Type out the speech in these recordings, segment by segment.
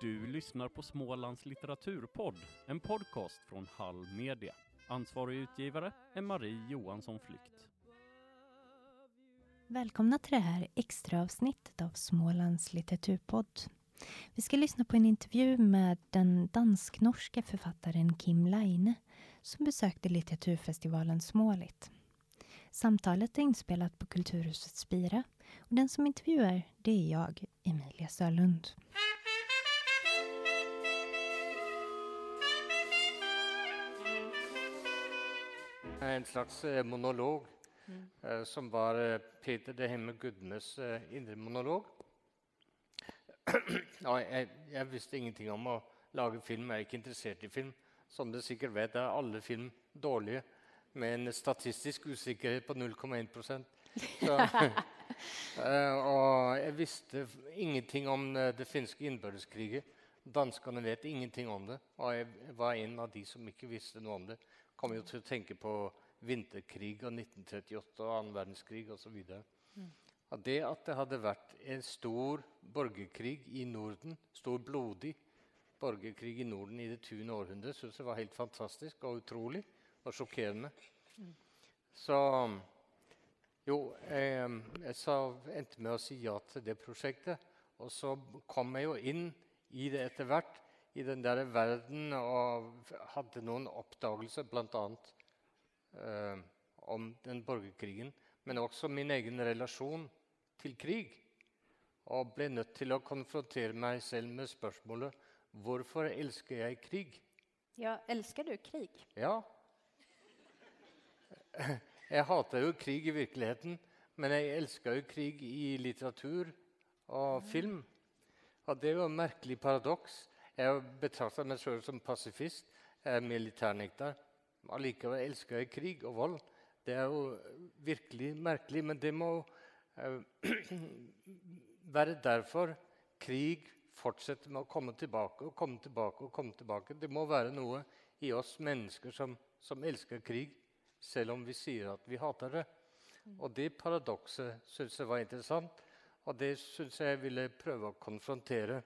Du lyssnar på Smålands litteraturpodd, en podcast från Hall Media. Ansvarig utgivare är Marie Johansson Flykt. Välkomna till det här extra avsnittet av Smålands litteraturpodd. Vi ska lyssna på en intervju med den dansk-norska författaren Kim Leine som besökte litteraturfestivalen Smålit. Samtalet är inspelat på Kulturhuset Spira och den som intervjuar det är jag, Emilia Sörlund. En slags eh, monolog eh, som var eh, Peter det Hemme Gudmes eh, indre monolog. jeg, jeg visste ingenting om å lage film. Jeg er ikke interessert i film. Som dere sikkert vet, er alle film dårlige med en statistisk usikkerhet på 0,1 Så, eh, Og jeg visste ingenting om eh, det finske innbørdeskriget. Danskene vet ingenting om det, og jeg var en av de som ikke visste noe om det. Kom jo til å tenke på vinterkrig og 1938 og annen verdenskrig osv. At det at det hadde vært en stor borgerkrig i Norden, stor blodig borgerkrig i Norden i det 20. århundret, syns jeg var helt fantastisk og utrolig og sjokkerende. Så jo, eh, jeg sa, endte med å si ja til det prosjektet. Og så kom jeg jo inn i det etter hvert, i den der verden, og hadde noen oppdagelser, bl.a. Eh, om den borgerkrigen. Men også min egen relasjon til krig. Og ble nødt til å konfrontere meg selv med spørsmålet hvorfor elsker jeg krig? Ja, elsker du krig? Ja. Jeg hater jo krig i virkeligheten, men jeg elsker jo krig i litteratur og film. Og det er jo et merkelig paradoks. Jeg betrakter meg selv som pasifist. Jeg er militærnekter. Allikevel elsker jeg krig og vold. Det er jo virkelig merkelig, men det må eh, være derfor krig fortsetter med å komme tilbake og komme tilbake. og komme tilbake. Det må være noe i oss mennesker som, som elsker krig, selv om vi sier at vi hater det. Og det paradokset syns jeg var interessant, og det syns jeg ville prøve å konfrontere.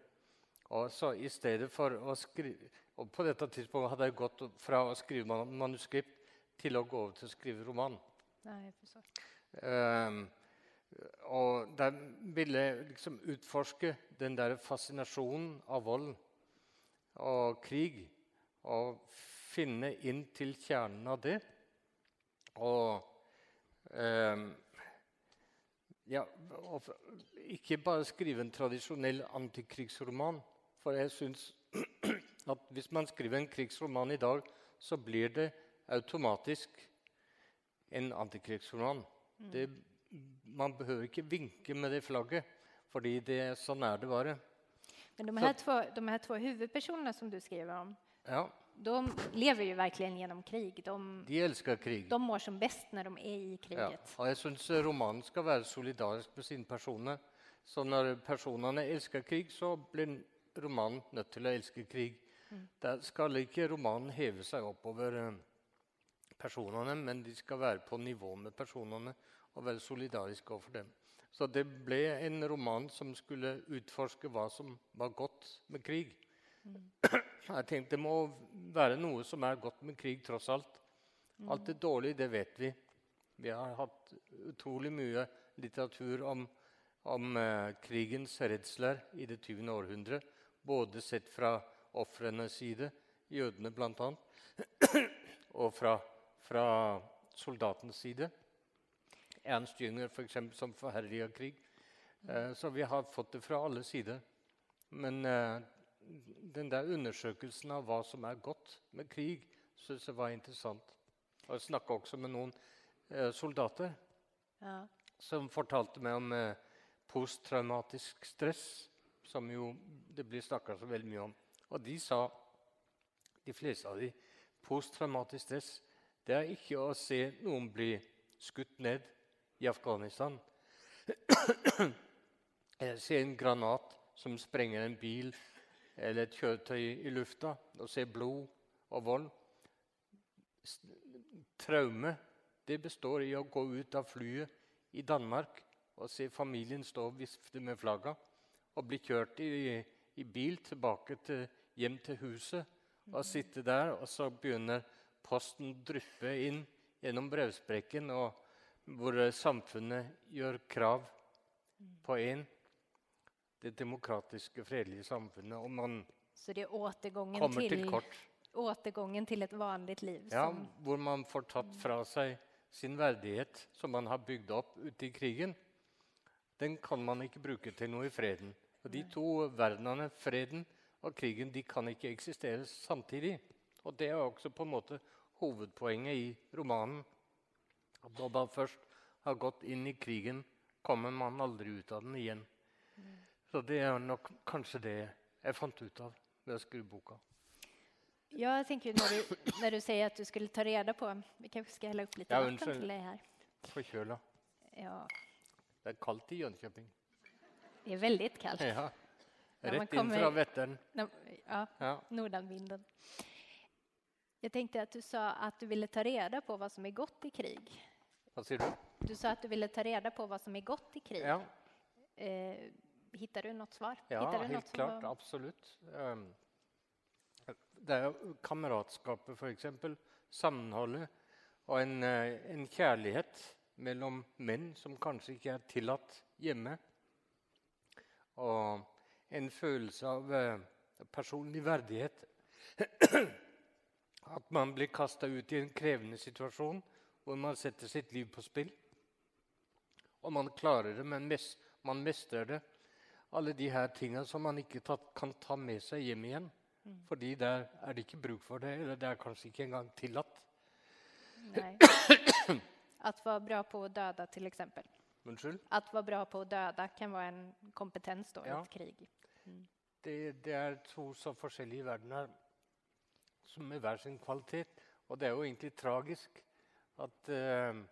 Og så i stedet for å skrive, og På dette tidspunktet hadde jeg gått fra å skrive manuskript til å gå over til å skrive roman. Nei. Ehm, og der ville jeg liksom utforske den der fascinasjonen av vold og krig. Og finne inn til kjernen av det. Og um, ja, og ikke bare skrive en tradisjonell antikrigsroman. For jeg syns at hvis man skriver en krigsroman i dag, så blir det automatisk en antikrigsroman. Det, man behøver ikke vinke med det flagget, fordi det, sånn er det bare. Men de her två, de här två huvudpersonerna som du skriver om, Ja, de lever jo verkligen gjennom krig. De, de elsker krig. de mår som best når de er i kriget. Ja. Og jeg syns romanen skal være solidarisk med sine personer. Så når personene elsker krig, så blir romanen nødt til å elske krig. Der skal ikke romanen heve seg opp over eh, personene, men de skal være på nivå med personene og være solidariske overfor dem. Så det ble en roman som skulle utforske hva som var godt med krig. Jeg tenkte Det må være noe som er godt med krig, tross alt. Alt det dårlige, det vet vi. Vi har hatt utrolig mye litteratur om, om eh, krigens redsler i det 20. århundre. Både sett fra ofrenes side, jødene bl.a., og fra, fra soldatens side. Ernst Jünger, f.eks., som forherliga krig. Eh, så vi har fått det fra alle sider. Men eh, den der undersøkelsen av hva som er godt med krig, syns jeg var interessant. Og jeg snakka også med noen eh, soldater Ja. som fortalte meg om posttraumatisk stress, som jo det blir snakka så veldig mye om. Og de sa, de fleste av de, posttraumatisk stress det er ikke å se noen bli skutt ned i Afghanistan. Eller se en granat som sprenger en bil eller et kjøretøy i lufta, og se blod og vold. Traume det består i å gå ut av flyet i Danmark og se familien stå og vifte med flagga, og bli kjørt i, i bil tilbake til, hjem til huset. Og sitte der, og så begynner posten å dryppe inn gjennom brevsprekken, og hvor eh, samfunnet gjør krav på en, Det demokratiske, fredelige samfunnet. Og man Så det er återgången kommer til, til kort. Återgangen til et vanligt liv. Ja, hvor man får tatt fra seg sin verdighet, som man har bygd opp ute i krigen. Den kan man ikke bruke til noe i freden. Og De to verdenene, freden og krigen, de kan ikke eksistere samtidig. Og Det er også på en måte hovedpoenget i romanen. At når man først har gått inn i krigen, kommer man aldri ut av den igjen. Så det er nok kanskje det jeg fant ut av ved å skrive boka. Ja, jeg tenker när du, når du sier at du skulle ta reda på... Vi kanskje skal helle opp litt Ja, vann til deg her. Forkjøla. Ja, Det er kaldt i Jönköping. Det er veldig kaldt. Ja. Rett inn kommer- fra Vättern. Ja, Ja. nordanvinden. Jeg tenkte at du sa at du ville ta reda på hva som er godt i krig. Hva sier du? Du sa at du ville ta reda på hva som er godt i krig. Ja, Eh, hittar du noe svar? ja du helt klart. var- Absolutt. Um, Det er kameratskapet, f.eks. Samholdet. Og en, eh, en kjærlighet mellom menn som kanskje ikke er tillatt hjemme. Og en følelse av eh, personlig verdighet. At man blir kasta ut i en krevende situasjon hvor man setter sitt liv på spill. Og man klarer det, men man mestrer det. Alle de her tinga som man ikke tatt, kan ta med seg hjem igjen. Fordi der er det ikke bruk for det, eller det er kanskje ikke engang tillatt. Nei. At være bra på å døde, til exempel. Unnskyld? Att vara bra på å døde kan være en kompetens då i Ja. ett krig. Det, det er to så forskjellige verdener som med hver sin kvalitet. Og det er jo egentlig tragisk at uh,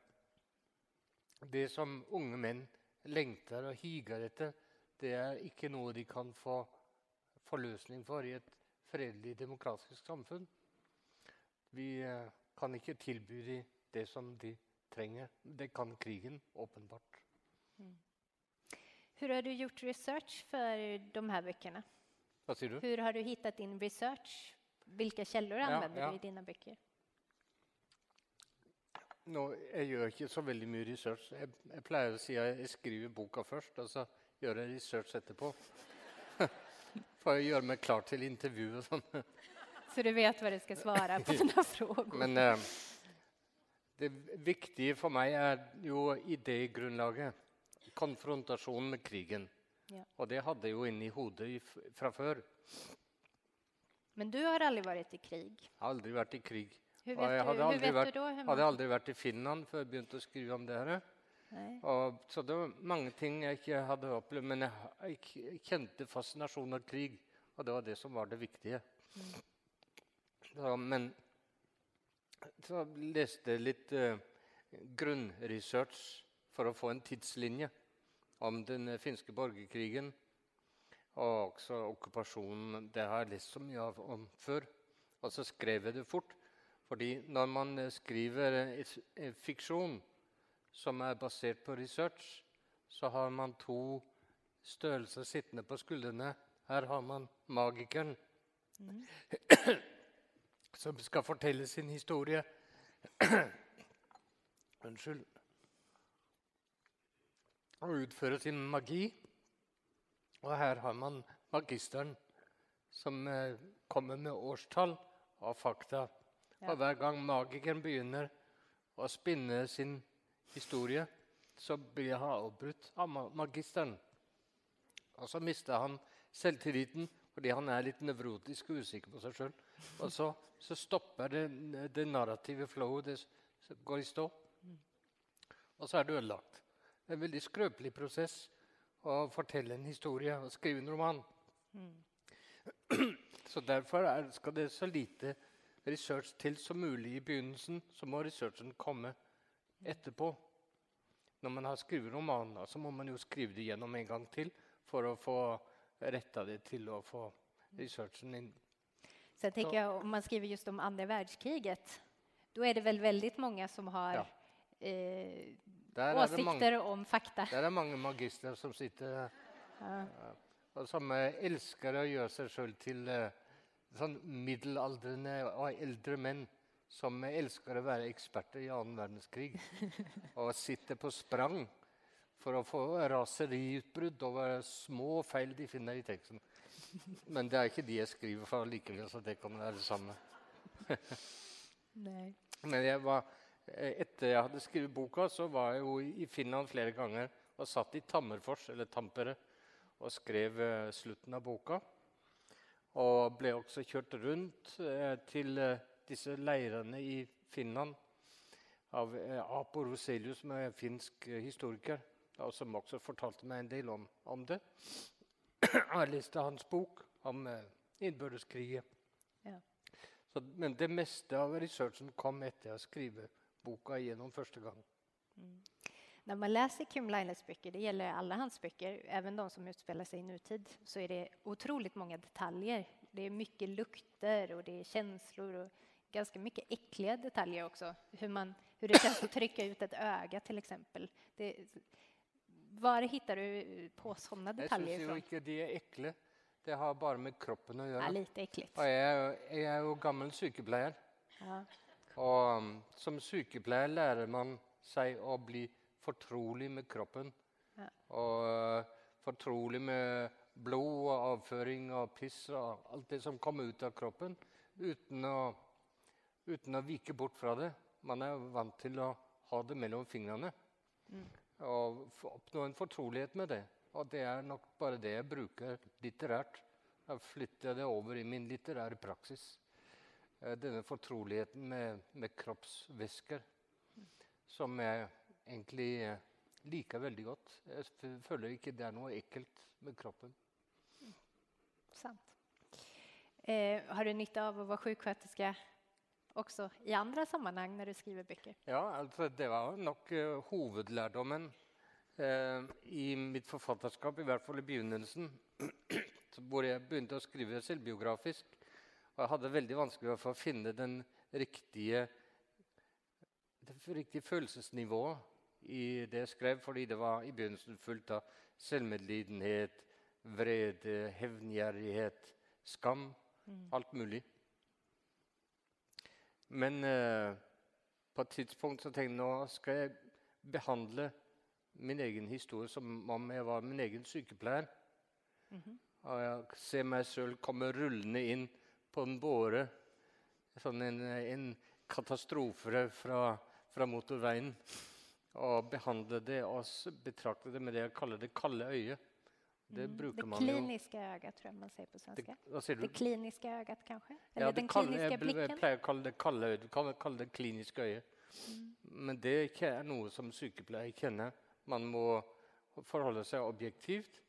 det som unge menn lengter og higer etter, det er ikke noe de kan få forløsning for i et fredelig, demokratisk samfunn. Vi uh, kan ikke tilby dem det som de trenger. Det kan krigen, åpenbart. Hur har du gjort research för de här böckerna? Vad säger du? Hur har du hittat din research? Vilka källor Ja, använder ja. du i dina böcker? Nå, jeg gjør ikke så veldig mye research. Jeg, jeg pleier å si at jeg skriver boka først, og så gjør jeg research etterpå. For å gjøre meg klar til intervju og sånn. Så du vet vad du ska svara på mina frågor. Men eh, det viktige for meg er jo idégrunnlaget. Konfrontasjonen med krigen. Ja. Og det hadde jeg jo inni hodet fra før. Men du har aldri vært i krig. Aldri vært i krig. Og jeg hadde aldri vært, du? Hadde aldri vært i Finland før jeg begynte å skrive om det her. Og, så det var mange ting jeg ikke hadde opplevd, men jeg, jeg kjente fascinasjonen av krig. Og det var det som var det viktige. Så, men så leste jeg litt uh, grunnresearch for å få en tidslinje om den finske borgerkrigen. Og også okkupasjonen. Det har jeg lest så mye av, om før. Og så skrev jeg det fort. Fordi når man skriver fiksjon som er basert på research, så har man to størrelser sittende på skuldrene. Her har man magikeren som skal fortelle sin historie. Unnskyld. Og utføre sin magi. Og her har man magisteren som eh, kommer med årstall og fakta. Ja. Og hver gang magikeren begynner å spinne sin historie, så blir han avbrutt av magisteren. Og så mister han selvtilliten fordi han er litt nevrotisk og usikker på seg sjøl. Og så, så stopper det, det narrative flowet. Det går i stå. Og så er det ødelagt. Det er en veldig skrøpelig prosess å fortelle en historie og skrive en roman. Så derfor er, skal det så lite research til som mulig i begynnelsen. Så må researchen komme etterpå. Når man har skrevet romanen, så må man jo skrive det gjennom en gang til for å få retta det til å få researchen inn. Sen tänker jeg, om man skriver just om andre världskriget, då er det vel veldig mange som har Ja. Eh, er, åsikter om fakta. der er mange magister som sitter Ja. og som elsker å gjøre seg sjøl til eh, sånn middelaldrende og eldre menn som elsker å være eksperter i annen verdenskrig. Og sitter på sprang for å få raseriutbrudd over små feil de finner i teksten. Men det er ikke de jeg skriver for likevel, så det kan være det samme. Men jeg var, etter jeg hadde skrevet boka, så var jeg jo i Finland flere ganger og satt i Tammerfors, eller Tampere, og skrev eh, slutten av boka. Og ble også kjørt rundt eh, til eh, disse leirene i Finland av eh, Apo Roselius, som er en finsk eh, historiker, og som også fortalte meg en del om, om det. Jeg leste hans bok om eh, innbørdeskrigen. Ja. Så, men det meste av researchen kom etter å skrive boka gjennom første gang. Når man leser Kim Laines bøker, det gjelder alle hans bøker, even de som utspiller seg i nutid, så er det utrolig mange detaljer. Det er mye lukter og det er følelser, og ganske mye ekle detaljer også. Hvordan man, hur det känns å trykke ut et øye, f.eks. Hvor finner hittar du på sånne detaljer? Jeg syns jo ikke de er ekle. Det har bare med kroppen å Ja, gjøre. lite litt Og jeg jeg er jo gammel sykepleier. Ja. Og um, som sykepleier lærer man seg å bli fortrolig med kroppen. Ja. Og uh, fortrolig med blod og avføring og piss og alt det som kommer ut av kroppen, uten å, uten å vike bort fra det. Man er vant til å ha det mellom fingrene og oppnå en fortrolighet med det. Og det er nok bare det jeg bruker litterært. Da flytter jeg det over i min litterære praksis. Eh, Denne fortroligheten med, med kroppsvæsker som jeg egentlig eh, liker veldig godt. Jeg føler ikke det er noe ekkelt med kroppen. Sant. Eh, har du nytte av å være sykepleier også i andre sammenheng når du skriver bøker? Ja, altså det var nok uh, hovedlærdommen uh, i mitt forfatterskap, i hvert fall i begynnelsen, hvor jeg begynte å skrive selvbiografisk. Og jeg hadde veldig vanskelig for å finne den riktige, det riktige følelsesnivået i det jeg skrev, fordi det var i begynnelsen fullt av selvmedlidenhet, vrede, hevngjerrighet, skam, alt mulig. Men eh, på et tidspunkt så tenkte jeg nå skal jeg behandle min egen historie som om jeg var min egen sykepleier. Og jeg ser meg sjøl komme rullende inn på en båre. Sånn en, en katastrofe fra, fra motorveien. Og behandle det og betrakte det med det jeg kaller det kalde øyet. Det bruker Det man jo Det kliniske øyet, tror jeg man sier på det, sier du? Det kliniske øyet, kanskje? Eller Ja, det den kliniske blikken? jeg, pleier å kalle det kalde øyet. Du kan kalle det kliniske øyet. Mm. Men det er ikke er noe som sykepleier kjenner. Man må forholde seg objektivt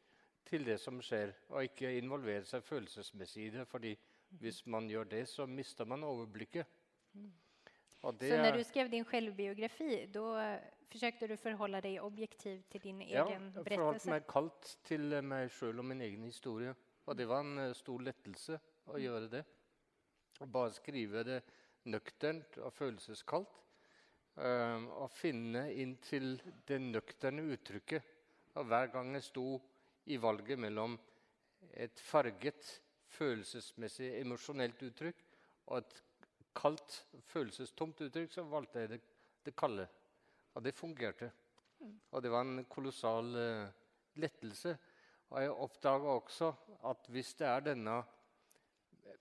til det som skjer, og ikke involvere seg følelsesmessig i det. fordi hvis man gjør det, så mister man overblikket. Det Mm. Så när er- du skrev din selvbiografi, da forsøkte försökte du forholde deg objektivt til din ja, egen jeg forholdt meg kaldt til eh, meg sjøl og min egen historie. Og det var en eh, stor lettelse å gjøre det. Å bare skrive det nøkternt og følelseskaldt. eh, og finne inn til det nøkterne uttrykket. Og hver gang jeg sto i valget mellom et farget, følelsesmessig, emosjonelt uttrykk og et kaldt, følelsestomt uttrykk, så valgte jeg det, det kalde. Og det fungerte. Og det var en kolossal uh, lettelse. Og jeg oppdaga også at hvis det er denne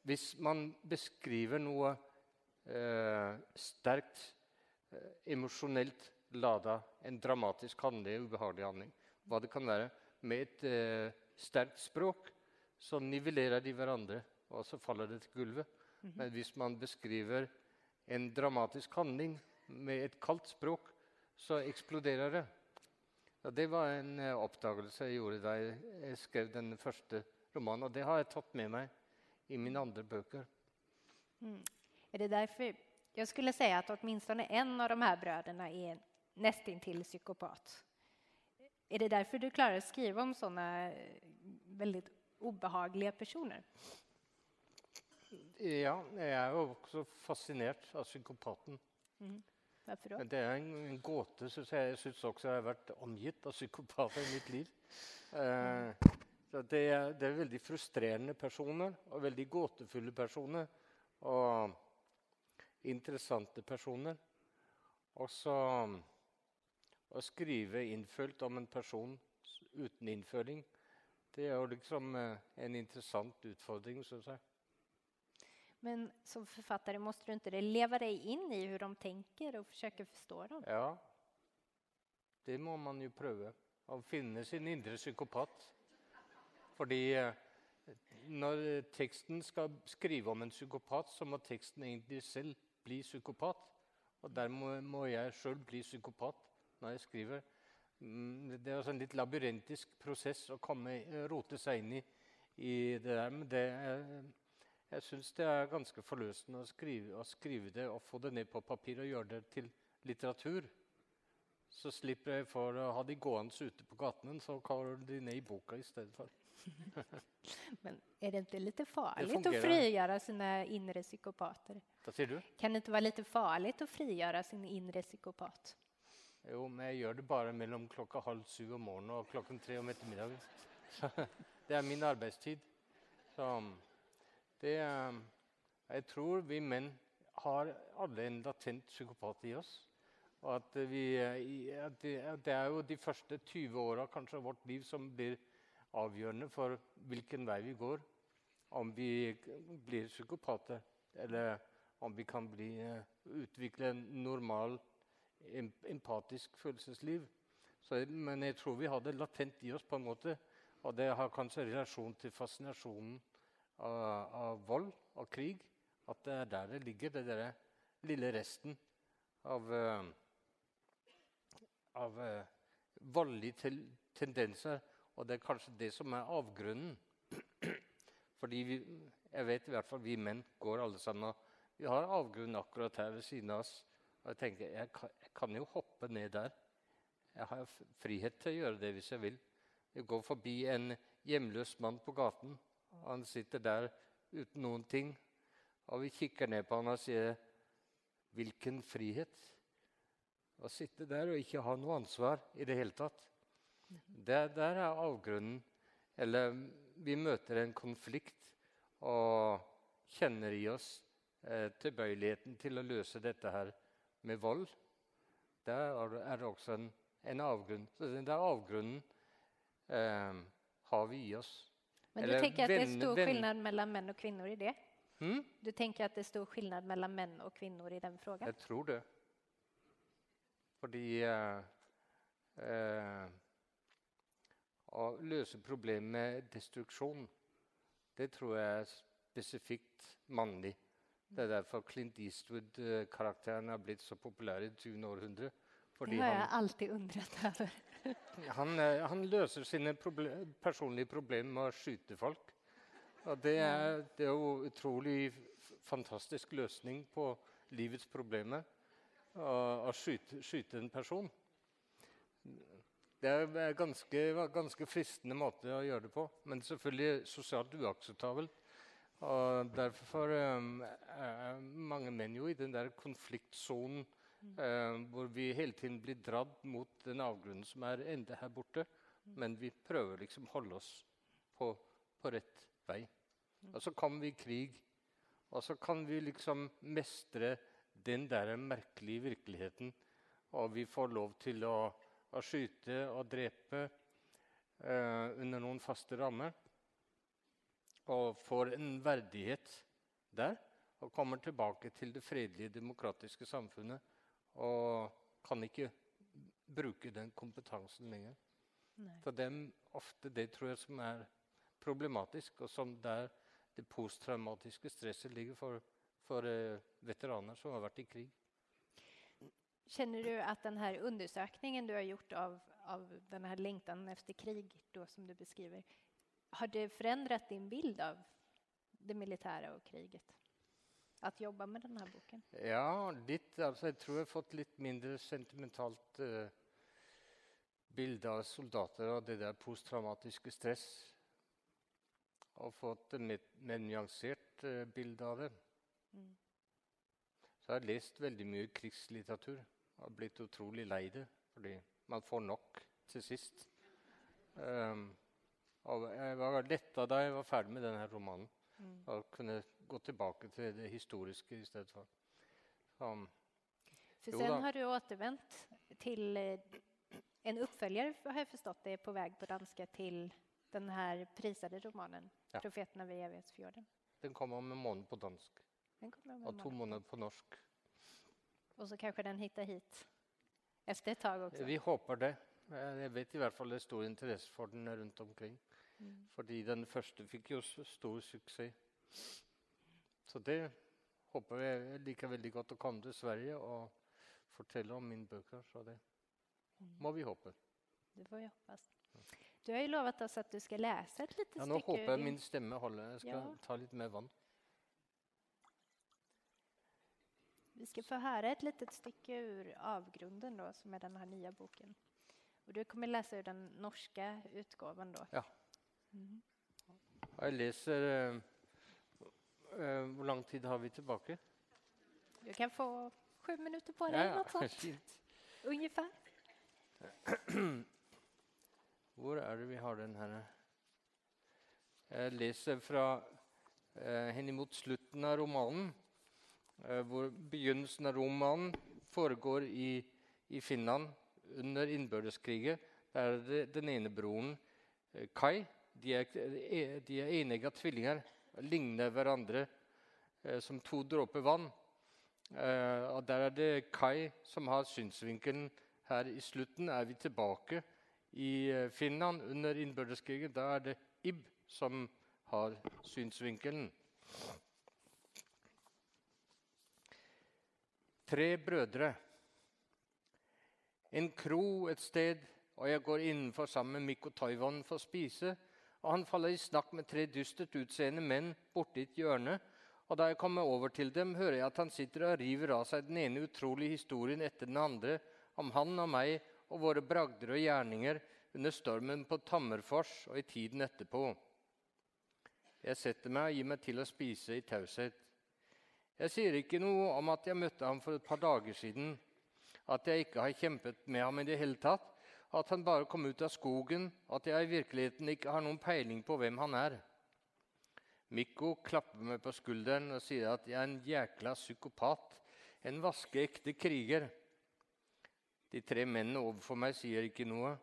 Hvis man beskriver noe uh, sterkt uh, emosjonelt lada, en dramatisk handling, ubehagelig handling, hva det kan være, med et sterkt språk, så nivellerer de hverandre, og så faller det til gulvet. Men hvis man beskriver en dramatisk handling med et kaldt språk, så eksploderer det. Og det var en eh, oppdagelse jeg gjorde da jeg, skrev den første romanen. Og det har jeg tatt med meg i mine andre bøker. Er det derfor Jeg skulle si at åtminstone en av de här er nesten til psykopat. Er det derfor du klarer å skrive om sånne eh, obehagliga personer? Ja, jeg er jo også fascinert av psykopaten. Mm. då? Men det er en, en gåte. syns jeg jeg syns også jeg har vært omgitt av psykopater i mitt liv. Eh, Så det er, det er veldig frustrerende personer og veldig gåtefulle personer. Og interessante personer. Og så å skrive innfølt om en person uten innføring, det er jo liksom eh, en interessant utfordring, syns jeg. Men som forfatter må du ikke leve deg inn i hvordan de tenker, og forsøke å forstå dem? Ja, det må man jo prøve. Å finne sin indre psykopat. Fordi eh, når teksten skal skrive om en psykopat, så må teksten egentlig selv bli psykopat. Og dermed må jeg sjøl bli psykopat når jeg skriver. Mm, det er en litt labyrintisk prosess å komme, rote seg inn i, i det der. Men det er, jeg syns det er ganske forløsende å skrive, å skrive, det og få det ned på papir og gjøre det til litteratur. Så slipper jeg for å ha de gående ute på gaten, så kaller de ned i boka i stedet for. Men er det ikke litt farlig å frigjøre sine indre psykopater? Hva sier du? Kan det ikke være litt farlig å frigjøre sin indre psykopat? Jo, men jeg gjør det bare mellom klokka halv syv om morgenen og klokken tre om ettermiddagen. Det er min arbeidstid. Så det Jeg tror vi menn har alle en latent psykopat i oss. Og at, vi, at det, er jo de første 20 åra av vårt liv som blir avgjørende for hvilken vei vi går. Om vi blir psykopater, eller om vi kan bli, uh, utvikle en normal empatisk følelsesliv. Så, men jeg tror vi har det latent i oss på en måte. Og det har kanskje relasjon til fascinasjonen av, av vold og krig. At det er der det ligger, det der lille resten av, uh, av uh, voldelige tendenser. Og det er kanskje det som er avgrunnen. Fordi vi, jeg vet i hvert fall vi menn går alle sammen og Vi har avgrunnen akkurat her ved siden av oss. Og jeg tenker jeg kan, jeg kan jo hoppe ned der. Jeg har frihet til å gjøre det hvis jeg vil. Jeg går forbi en hjemløs mann på gaten. og Han sitter der uten noen ting. Og vi kikker ned på han og sier 'Hvilken frihet?' Å sitte der og ikke ha noe ansvar i det hele tatt. Der, der er avgrunnen. Eller vi møter en konflikt og kjenner i oss eh, tilbøyeligheten til å løse dette her med vold, der er det også en, en avgrunn. Så den der avgrunnen eh, har vi i oss. Men du Eller tenker at det er stor skillnad mellom menn og kvinner i det? Hmm? Du tenker at det er stor skillnad mellom menn og kvinner i den frågan? Jeg tror det. Fordi eh, eh, Å løse problemet med destruksjon, det tror jeg er spesifikt mannlig. Det er derfor Clint Eastwood-karakteren har blitt så populær i det 20. århundre. det har jeg alltid undret over. han, eh, han, løser sine proble personlige problemer med å skyte folk. Og det er, det er jo utrolig fantastisk løsning på livets problemer å skyte, skyte, en person. Det er ganske, ganske fristende måte å gjøre det på, men selvfølgelig sosialt uakseptabelt. Og Derfor um, er mange menn jo i den der konfliktsonen um, hvor vi hele tiden blir dratt mot den avgrunnen som er enda her borte. Men vi prøver liksom å holde oss på, på rett vei. Og så kommer vi i krig. Og så kan vi liksom mestre den der merkelige virkeligheten. Og vi får lov til å, å skyte og drepe uh, under noen faste rammer og får en verdighet der. Og kommer tilbake til det fredelige, demokratiske samfunnet og kan ikke bruke den kompetansen lenger. Nei. For dem ofte det tror jeg som er problematisk, og som der det posttraumatiske stresset ligger for, for uh, veteraner som har vært i krig. Kjenner du at denne undersøkelsen du har gjort av, av denne lengten etter krig, då, som du beskriver, har det forandret din bild av det militære og kriget? At jobbe med denne boken? Ja, litt. Altså, jeg tror jeg har fått litt mindre sentimentalt uh, bilde av soldater og det der posttraumatiske stress. Og fått et mer, nyansert uh, bilde av det. Mm. Så jeg har lest veldig mye krigslitteratur og blitt utrolig lei det. Fordi man får nok til sist. Um, jeg var letta da jeg var ferdig med denne romanen. Mm. Og kunne gå tilbake til det historiske i stedet for. Så, För sen har du återvänt till eh, en oppfølger, har jeg forstått det, är på vei på danske til denne prisede romanen Ja. Profeterna ved evighetsfjorden. den kom om en måned på dansk og to måneder på norsk. Og så kanskje den hittar hit etter et tag også? Vi håper det. Jeg jeg vet i hvert fall det er stor interesse for den rundt omkring. Mm. Fordi den første fikk jo stor suksess. Så det håper jeg. Liker veldig godt å komme til Sverige og fortelle om mine bøker. Så det må vi håpe. Det får vi hoppas. Du har jo lovet oss at du ska et lite stykke... Ja, nå stycke. håper jeg min stemme holder. Jeg skal Ja. ta litt mer vann. Vi skal få høre et litet stykke ur Avgrunden då, som er den nye boken. Og du kommer lese ur den norske utgaven. da. Ja. Og Jeg leser eh, eh, Hvor lang tid har vi tilbake? Du kan få sju minutter på deg. Ja, ja. Ungefär. Hvor er det vi har den her? Jeg leser fra eh, henimot slutten av romanen. Eh, hvor begynnelsen av romanen foregår i, i Finland under innbyrdeskrigen. Der er det den ene broren, eh, Kai. De er, eh, de er enegga tvillinger. Ligner hverandre eh, som to dråper vann. Eh, og Der er det Kai som har synsvinkelen. Her i slutten er vi tilbake i eh, Finland under innbyrdeskrigen. Da er det Ib som har synsvinkelen. Tre brødre. En kro et sted, og jeg går innenfor sammen med Mikko Toivonen for å spise. Og han faller i snakk med tre dystert utseende menn borti et hjørne. Og da jeg kommer over til dem, hører jeg at han sitter og river av seg den ene utrolige historien etter den andre om han og meg og våre bragder og gjerninger under stormen på Tammerfors og i tiden etterpå. Jeg setter meg og gir meg til å spise i taushet. Jeg sier ikke noe om at jeg møtte ham for et par dager siden, at jeg ikke har kjempet med ham i det hele tatt, at han bare kom ut av skogen, at jeg i virkeligheten ikke har noen peiling på hvem han er. Mikko klapper meg på skulderen og sier at jeg er en jækla psykopat, en vaskeekte kriger. De tre mennene overfor meg sier ikke noe.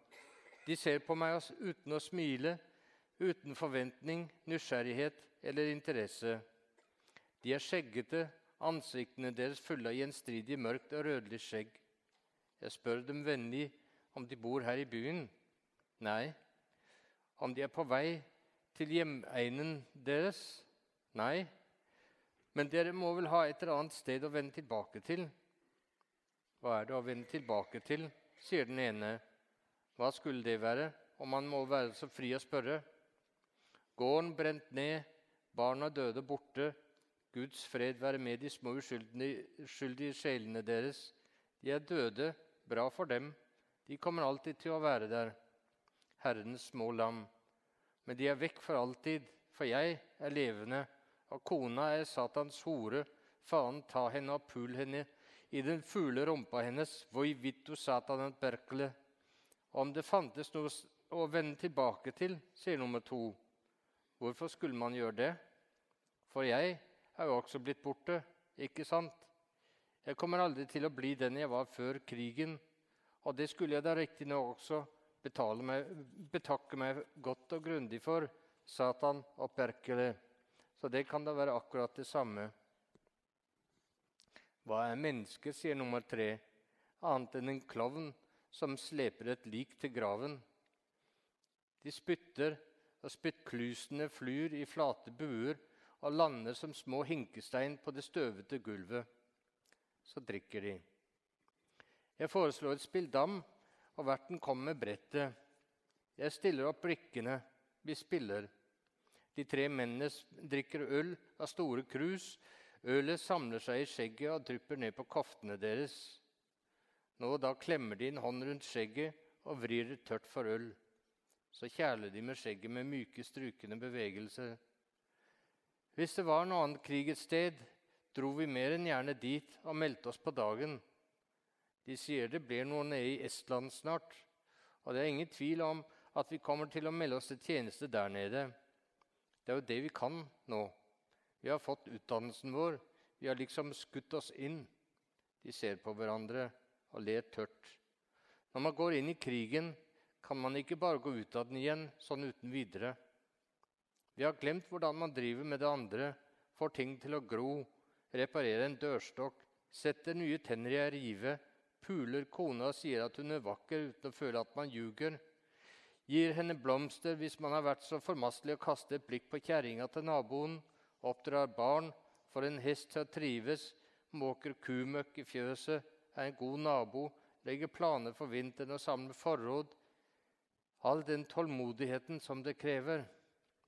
De ser på meg uten å smile, uten forventning, nysgjerrighet eller interesse. De er skjeggete, ansiktene deres fulle av gjenstridig mørkt og rødlig skjegg. Jeg spør dem vennlig om de bor her i byen. Nei. Om de er på vei til hjemegnen deres? Nei. Men dere må vel ha et eller annet sted å vende tilbake til? Hva er det å vende tilbake til? sier den ene. Hva skulle det være, om man må være så fri å spørre? Gården brent ned, barna døde borte. Guds fred være med de små uskyldige, sjelene deres. De er døde, bra for dem. De kommer alltid til å være der. Herrens små lam. Men de er vekk for alltid, for jeg er levende, og kona er Satans hore. Faen ta henne og pul henne i den fule rumpa hennes. Voi vittu satanen berkele. Om det fantes noe å vende tilbake til, sier nummer to. Hvorfor skulle man gjøre det? For jeg er jo også blitt borte, ikke sant? Jeg kommer aldri til å bli den jeg var før krigen, og det skulle jeg da riktignok også meg, betakke meg godt og grundig for, Satan og Perkele. Så det kan da være akkurat det samme. Hva er mennesket, sier nummer tre, annet enn en klovn som sleper et lik til graven? De spytter, og spyttklusene flyr i flate buer og lander som små hinkestein på det støvete gulvet. Så drikker de. Jeg foreslår et spill dam, og verten kommer med brettet. Jeg stiller opp brikkene. Vi spiller. De tre mennene drikker øl av store krus. Ølet samler seg i skjegget og drypper ned på koftene deres. Nå og da klemmer de en hånd rundt skjegget og vrir det tørt for øl. Så kjæler de med skjegget med myke, strukende bevegelser. Hvis det var noe annet krig et sted, dro vi mer enn gjerne dit og meldte oss på dagen. De sier det blir noe nede i Estland snart, og det er ingen tvil om at vi kommer til å melde oss til tjeneste der nede. Det er jo det vi kan nå. Vi har fått utdannelsen vår. Vi har liksom skutt oss inn. De ser på hverandre og ler tørt. Når man går inn i krigen, kan man ikke bare gå ut av den igjen sånn uten videre. Vi har glemt hvordan man driver med det andre, får ting til å gro, reparere en dørstokk, setter nye tenner i ei rive, puler kona og sier at hun er vakker uten å føle at man ljuger, gir henne blomster hvis man har vært så formastelig å kaste et blikk på kjerringa til naboen, oppdrar barn, får en hest til å trives, måker kumøkk i fjøset, er en god nabo, legger planer for vinteren og samler forråd. All den tålmodigheten som det krever,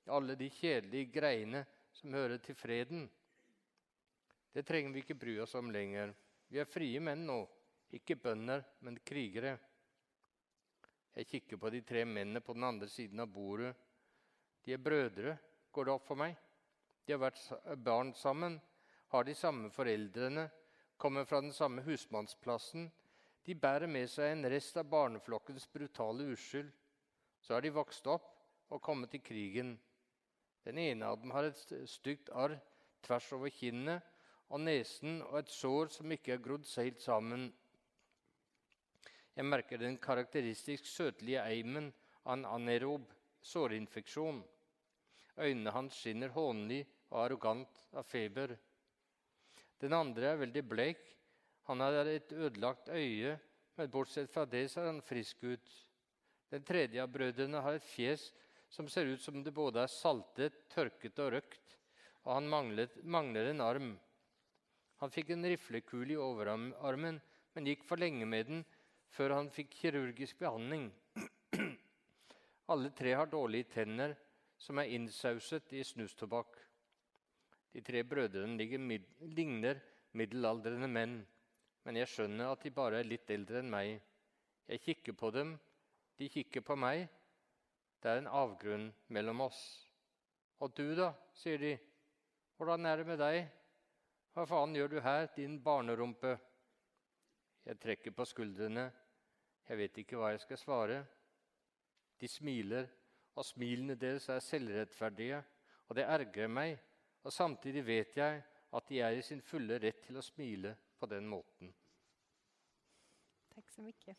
alle de kjedelige greiene som hører til freden. Det trenger vi ikke bry oss om lenger. Vi er frie menn nå. Ikke bønder, men krigere. Jeg kikker på de tre mennene på den andre siden av bordet. De er brødre, går det opp for meg. De har vært barn sammen, har de samme foreldrene, kommer fra den samme husmannsplassen. De bærer med seg en rest av barneflokkens brutale uskyld. Så har de vokst opp og kommet til krigen. Den ene av dem har et stygt arr tvers over kinnet og nesen og et sår som ikke er grodd helt sammen. Jeg merker den karakteristisk søtlige eimen av en anaerob sårinfeksjon. Øynene hans skinner hånlig og arrogant av feber. Den andre er veldig blek. Han har et ødelagt øye, men bortsett fra det ser han frisk ut. Den tredje av brødrene har et fjes som ser ut som det både er saltet, tørket og røkt, og han manglet, mangler en arm. Han fikk en riflekule i overarmen, men gikk for lenge med den før han fikk kirurgisk behandling. Alle tre har dårlige tenner som er innsauset i snustobakk. De tre brødrene mid ligner middelaldrende menn, men jeg skjønner at de bare er litt eldre enn meg. Jeg kikker på dem, de kikker på meg. Det er en avgrunn mellom oss. Og du, da, sier de. Hvordan er det med deg? Hva faen gjør du her, din barnerumpe? Jeg trekker på skuldrene. Jeg vet ikke hva jeg skal svare. De smiler, og smilene deres er selvrettferdige, og det ergrer meg. Og samtidig vet jeg at de er i sin fulle rett til å smile på den måten. Takk så mye.